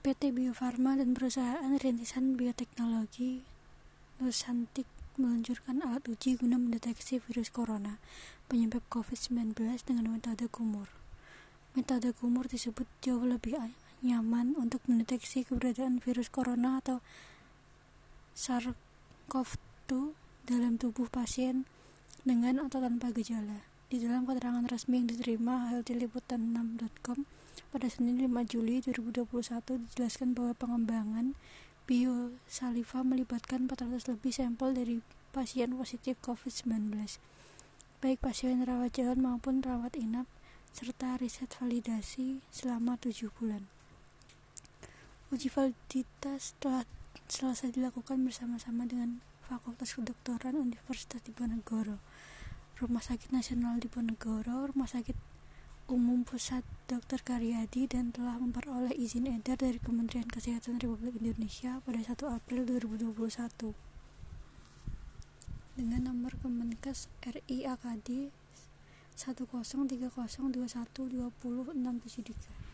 PT Bio Farma dan perusahaan rintisan bioteknologi Nusantik meluncurkan alat uji guna mendeteksi virus corona penyebab COVID-19 dengan metode kumur. Metode kumur disebut jauh lebih nyaman untuk mendeteksi keberadaan virus corona atau SARS-CoV-2 dalam tubuh pasien dengan atau tanpa gejala. Di dalam keterangan resmi yang diterima hltliputan6.com pada Senin 5 Juli 2021 dijelaskan bahwa pengembangan biosaliva melibatkan 400 lebih sampel dari pasien positif COVID-19, baik pasien rawat jalan maupun rawat inap, serta riset validasi selama 7 bulan. Uji validitas telah selesai dilakukan bersama-sama dengan Fakultas Kedokteran Universitas Diponegoro, Rumah Sakit Nasional Diponegoro, Rumah Sakit Umum Pusat Dr. Karyadi dan telah memperoleh izin edar dari Kementerian Kesehatan Republik Indonesia pada 1 April 2021 dengan nomor Kemenkes RI AKD 1030212067